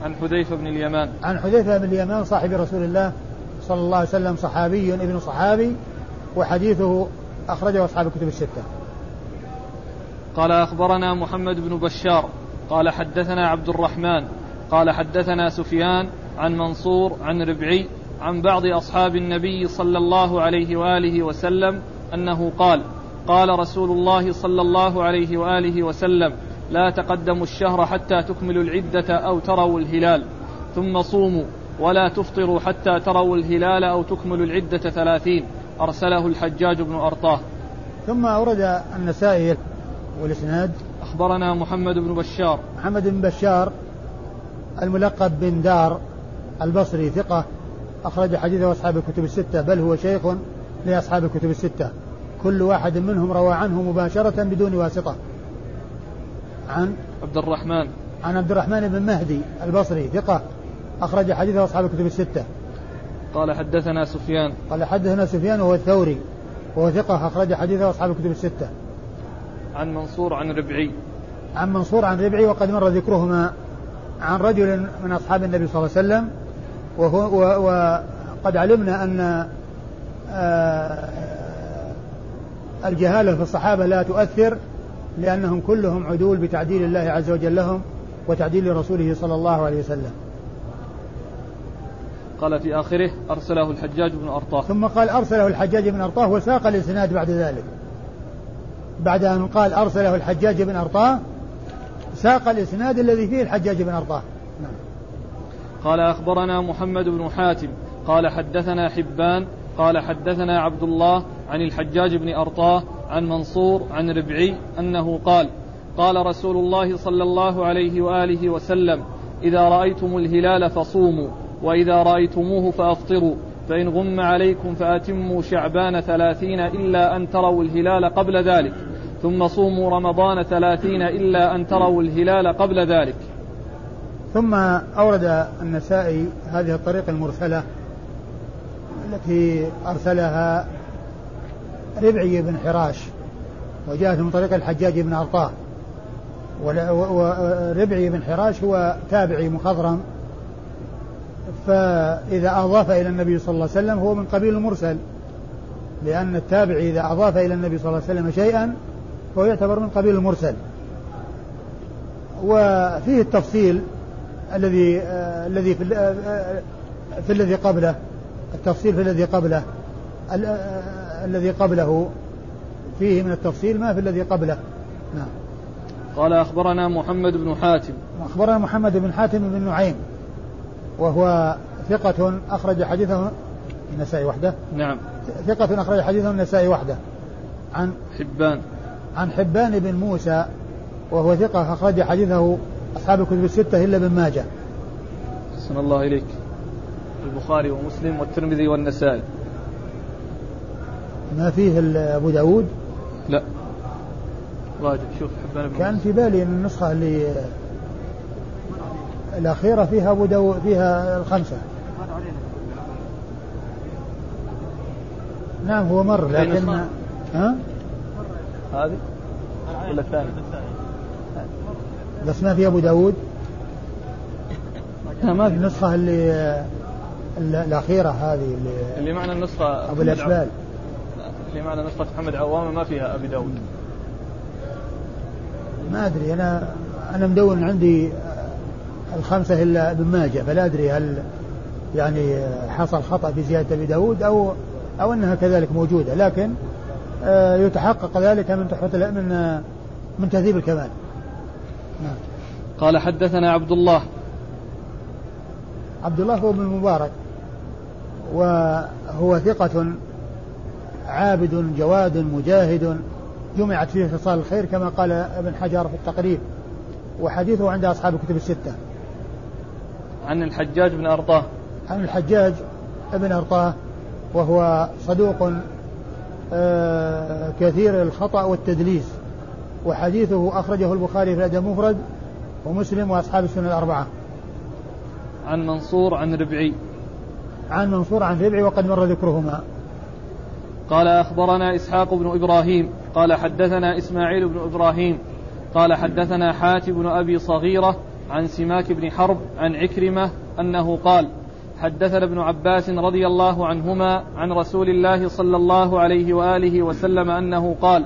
عن حذيفة بن اليمان. عن حذيفة بن اليمان صاحب رسول الله صلى الله عليه وسلم صحابي ابن صحابي وحديثه أخرجه أصحاب الكتب الستة. قال أخبرنا محمد بن بشار. قال حدثنا عبد الرحمن. قال حدثنا سفيان. عن منصور عن ربعي عن بعض أصحاب النبي صلى الله عليه وآله وسلم أنه قال قال رسول الله صلى الله عليه وآله وسلم لا تقدموا الشهر حتى تكملوا العدة أو تروا الهلال ثم صوموا ولا تفطروا حتى تروا الهلال أو تكملوا العدة ثلاثين أرسله الحجاج بن أرطاه. ثم أورد النسائي والإسناد. أخبرنا محمد بن بشار. محمد بن بشار الملقب بن دار البصري ثقة أخرج حديثه أصحاب الكتب الستة بل هو شيخ لأصحاب الكتب الستة. كل واحد منهم روى عنه مباشرة بدون واسطة. عن عبد الرحمن. عن عبد الرحمن بن مهدي البصري ثقة أخرج حديثه أصحاب الكتب الستة. قال حدثنا سفيان. قال حدثنا سفيان وهو الثوري وهو ثقة أخرج حديثه أصحاب الكتب الستة. عن منصور عن ربعي. عن منصور عن ربعي وقد مر ذكرهما. عن رجل من أصحاب النبي صلى الله عليه وسلم وهو وقد علمنا أن آه، الجهالة في الصحابة لا تؤثر لأنهم كلهم عدول بتعديل الله عز وجل لهم وتعديل رسوله صلى الله عليه وسلم. قال في آخره أرسله الحجاج بن أرطاه. ثم قال أرسله الحجاج بن أرطاه وساق الإسناد بعد ذلك. بعد أن قال أرسله الحجاج بن أرطاه ساق الإسناد الذي فيه الحجاج بن أرطاه. قال أخبرنا محمد بن حاتم قال حدثنا حبان قال حدثنا عبد الله عن الحجاج بن أرطاه عن منصور عن ربعي أنه قال قال رسول الله صلى الله عليه وآله وسلم إذا رأيتم الهلال فصوموا وإذا رأيتموه فأفطروا فإن غم عليكم فأتموا شعبان ثلاثين إلا أن تروا الهلال قبل ذلك ثم صوموا رمضان ثلاثين إلا أن تروا الهلال قبل ذلك. ثم أورد النسائي هذه الطريقة المرسلة التي أرسلها ربعي بن حراش وجاءت من طريق الحجاج بن أرطاه. وربعي بن حراش هو تابعي مخضرم. فإذا أضاف إلى النبي صلى الله عليه وسلم هو من قبيل المرسل لأن التابعي إذا أضاف إلى النبي صلى الله عليه وسلم شيئا فهو يعتبر من قبيل المرسل. وفيه التفصيل الذي آه الذي في, آه في الذي قبله التفصيل في الذي قبله آه الذي قبله. فيه من التفصيل ما في الذي قبله. نعم. قال أخبرنا محمد بن حاتم. أخبرنا محمد بن حاتم بن نعيم وهو ثقة أخرج حديثه النسائي وحده. نعم. ثقة أخرج حديثه النسائي وحده. عن حبان. عن حبان بن موسى وهو ثقة أخرج حديثه أصحاب الكتب الستة إلا بن ماجه. حسن الله إليك. البخاري ومسلم والترمذي والنسائي. ما فيه أبو داود؟ لا. راجع شوف حبان بن كان في بالي أن النسخة اللي الأخيرة فيها أبو داود فيها الخمسة. نعم هو مر لكن ها؟ هذه؟ ولا الثاني؟ بس ما في أبو داود. ما في. النسخة اللي الأخيرة هذه اللي اللي معنا النسخة أبو الأشبال اللي معنا نسخة محمد عوامة ما فيها أبي داود. ما أدري أنا أنا مدون عندي الخمسة إلا ابن ماجه فلا أدري هل يعني حصل خطأ في زيادة أبي داود أو أو أنها كذلك موجودة لكن آه، يتحقق ذلك من تحفة من آه، من تهذيب الكمال. نعم. قال حدثنا عبد الله. عبد الله هو ابن المبارك. وهو ثقة عابد جواد مجاهد. جمعت فيه خصال الخير كما قال ابن حجر في التقريب. وحديثه عند أصحاب الكتب الستة. عن الحجاج بن أرطاه. عن الحجاج بن أرطاه وهو صدوق آه، كثير الخطأ والتدليس. وحديثه أخرجه البخاري في الأدب المفرد ومسلم وأصحاب السنة الأربعة. عن منصور عن ربعي. عن منصور عن ربعي وقد مر ذكرهما. قال أخبرنا إسحاق بن إبراهيم قال حدثنا إسماعيل بن إبراهيم قال حدثنا حاتم بن أبي صغيرة عن سماك بن حرب عن عكرمة أنه قال حدثنا ابن عباس رضي الله عنهما عن رسول الله صلى الله عليه وآله وسلم أنه قال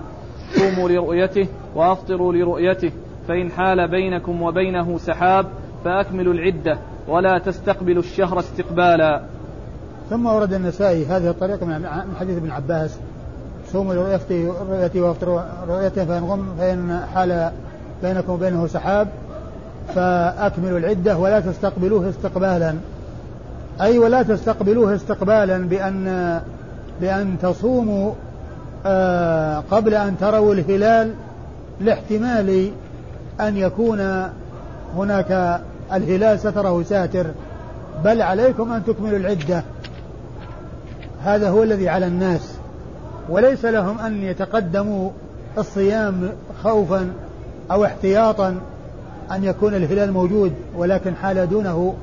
صوموا لرؤيته وأفطروا لرؤيته فإن حال بينكم وبينه سحاب فأكملوا العدة ولا تستقبلوا الشهر استقبالا. ثم ورد النسائي هذه الطريقة من حديث ابن عباس صوموا لرؤيته وأفطروا رؤيته فإن غم فإن حال بينكم وبينه سحاب فأكملوا العدة ولا تستقبلوه استقبالا أي ولا تستقبلوه استقبالا بأن بأن تصوموا قبل أن تروا الهلال لاحتمال أن يكون هناك الهلال ستره ساتر. بل عليكم أن تكملوا العدة. هذا هو الذي على الناس. وليس لهم أن يتقدموا الصيام خوفا أو احتياطا أن يكون الهلال موجود ولكن حال دونه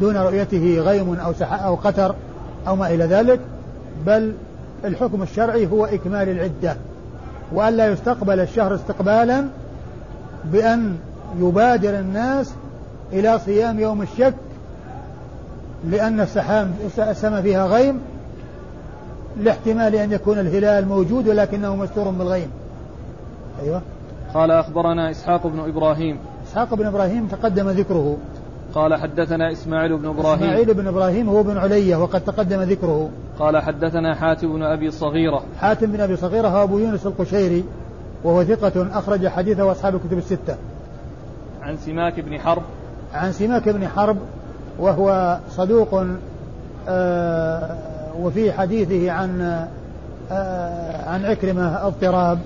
دون رؤيته غيم أو أو قتر أو ما إلى ذلك. بل الحكم الشرعي هو إكمال العدة وأن لا يستقبل الشهر استقبالا بأن يبادر الناس إلى صيام يوم الشك لأن السحام السماء فيها غيم لاحتمال أن يكون الهلال موجود ولكنه مستور بالغيم. أيوة. قال أخبرنا إسحاق بن إبراهيم. إسحاق بن إبراهيم تقدم ذكره. قال حدثنا إسماعيل بن إبراهيم. إسماعيل بن إبراهيم هو بن علية وقد تقدم ذكره. قال حدثنا حاتم بن أبي صغيرة. حاتم بن أبي صغيرة هو أبو يونس القشيري وهو ثقة أخرج حديثه أصحاب الكتب الستة. عن سماك بن حرب. عن سماك بن حرب وهو صدوق آه وفي حديثه عن آه عن عكرمة اضطراب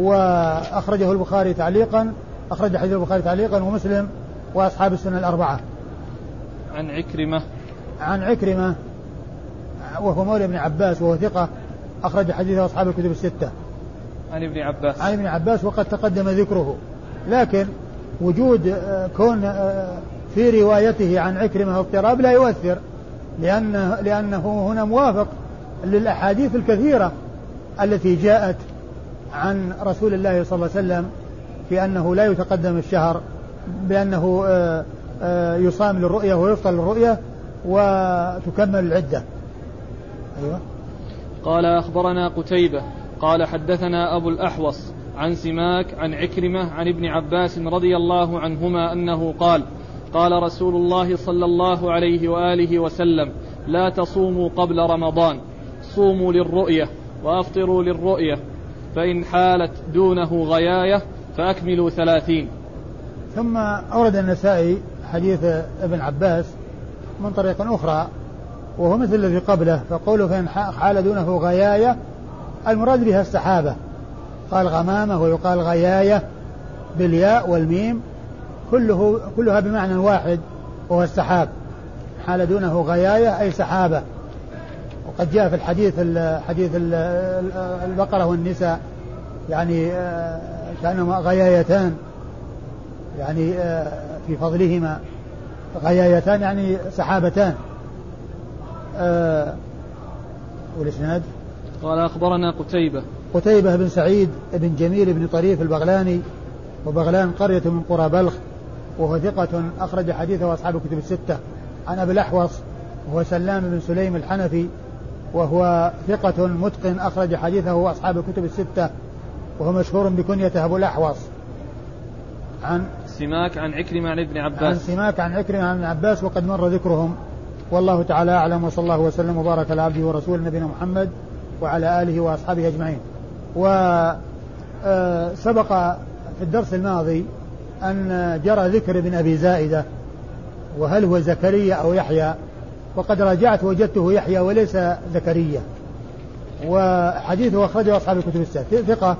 وأخرجه البخاري تعليقا أخرج حديث البخاري تعليقا ومسلم. وأصحاب السنة الأربعة. عن عكرمة. عن عكرمة وهو مولى ابن عباس وهو ثقة أخرج حديثه أصحاب الكتب الستة. عن ابن عباس. عن ابن عباس وقد تقدم ذكره. لكن وجود آه، كون آه، في روايته عن عكرمة اضطراب لا يؤثر لأنه, لأنه هنا موافق للأحاديث الكثيرة التي جاءت عن رسول الله صلى الله عليه وسلم في أنه لا يتقدم الشهر بأنه آه، آه، يصام للرؤية ويفطر للرؤية وتكمل العدة. أيوة. قال أخبرنا قتيبة قال حدثنا أبو الأحوص عن سماك عن عكرمة عن ابن عباس رضي الله عنهما أنه قال قال رسول الله صلى الله عليه وآله وسلم لا تصوموا قبل رمضان صوموا للرؤية وأفطروا للرؤية فإن حالت دونه غياية فأكملوا ثلاثين. ثم أورد النسائي حديث ابن عباس من طريق أخرى وهو مثل الذي قبله فقوله فإن حال دونه غياية المراد بها السحابة. قال غمامة ويقال غياية بالياء والميم كله كلها بمعنى واحد وهو السحاب. حال دونه غياية أي سحابة. وقد جاء في الحديث حديث البقرة والنساء يعني آه، كأنهما غيايتان. يعني آه، في فضلهما غيايتان يعني سحابتان. آه، والإسناد؟ قال أخبرنا قتيبة. قتيبة بن سعيد بن جميل بن طريف البغلاني وبغلان قرية من قرى بلخ وهو ثقة أخرج حديثه أصحاب الكتب الستة. عن أبي الأحوص وهو سلام بن سليم الحنفي وهو ثقة متقن أخرج حديثه أصحاب الكتب الستة وهو مشهور بكنيته أبو الأحوص. عن سماك عن عكرمة عن ابن عباس. عن سماك عن عكرمة عن ابن عباس وقد مر ذكرهم. والله تعالى أعلم وصلى الله وسلم وبارك على عبده ورسوله نبينا محمد وعلى آله وأصحابه أجمعين. وسبق آه، في الدرس الماضي أن جرى ذكر ابن أبي زائدة وهل هو زكريا أو يحيى؟ وقد راجعت وجدته يحيى وليس زكريا. وحديثه أخرجه أصحاب الكتب الستة. ثقة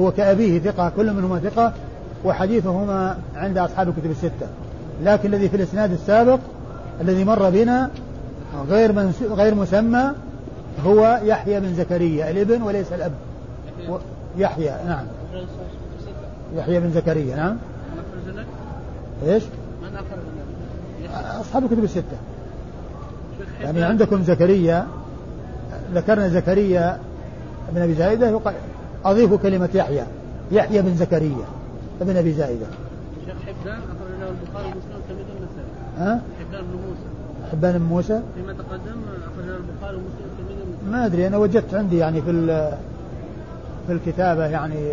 هو كأبيه ثقة كل منهما ثقة. وحديثهما عند أصحاب الكتب الستة. لكن الذي في الإسناد السابق الذي مر بنا غير غير مسمى هو يحيى بن زكريا الابن وليس الأب. يحيى. نعم. يحيى بن زكريا نعم. إيش؟ من أصحاب الكتب الستة. يعني عندكم زكريا ذكرنا زكريا بن أبي زايدة أضيف كلمة يحيى. يحيى بن زكريا. ابن أبي زائده. شيخ حبان أخرج له البخاري ومسلم وتلميذ النسائي. ها؟ حبان بن موسى. حبان بن موسى فيما تقدم أخرجه البخاري ومسلم ما أدري أنا وجدت عندي يعني في في الكتابة يعني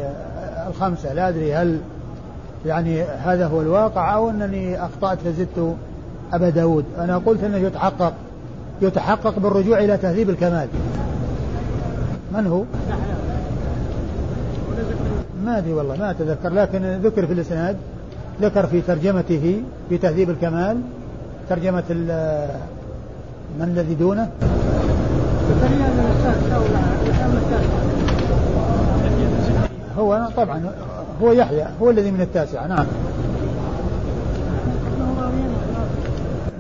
الخمسة لا أدري هل يعني هذا هو الواقع أو أنني أخطأت فزدت أبا داود أنا قلت أنه يتحقق يتحقق بالرجوع إلى تهذيب الكمال من هو ما أدري والله ما أتذكر لكن ذكر في الإسناد ذكر في ترجمته في تهذيب الكمال ترجمة من الذي دونه. هو طبعا هو يحيى هو الذي من التاسعة نعم.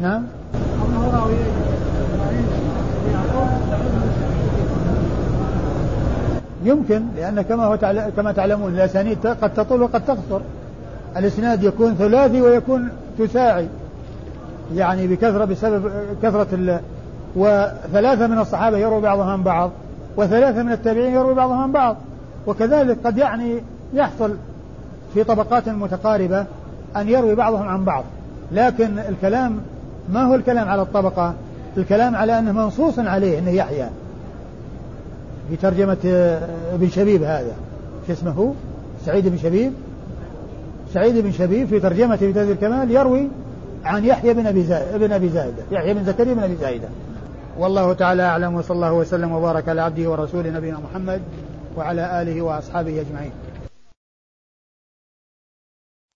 نعم. يمكن لأن كما هو كما تعلمون الأسانيد قد تطول وقد تقصر. الإسناد يكون ثلاثي ويكون تساعي. يعني بكثرة بسبب كثرة ال وثلاثة من الصحابة يروي بعضهم عن بعض وثلاثة من التابعين يروي بعضهم عن بعض. وكذلك قد يعني يحصل في طبقات متقاربة أن يروي بعضهم عن بعض. لكن الكلام ما هو الكلام على الطبقة؟ الكلام على أنه منصوص عليه أنه يحيى. في ترجمة ابن شبيب هذا. شو اسمه؟ هو سعيد بن شبيب. سعيد بن شبيب في ترجمة تهذيب الكمال يروي عن يحيى بن أبي زائدة بن أبي زائدة يحيى بن زكريا بن أبي زائدة والله تعالى أعلم وصلى الله وسلم وبارك على عبده ورسوله نبينا محمد وعلى آله وأصحابه أجمعين.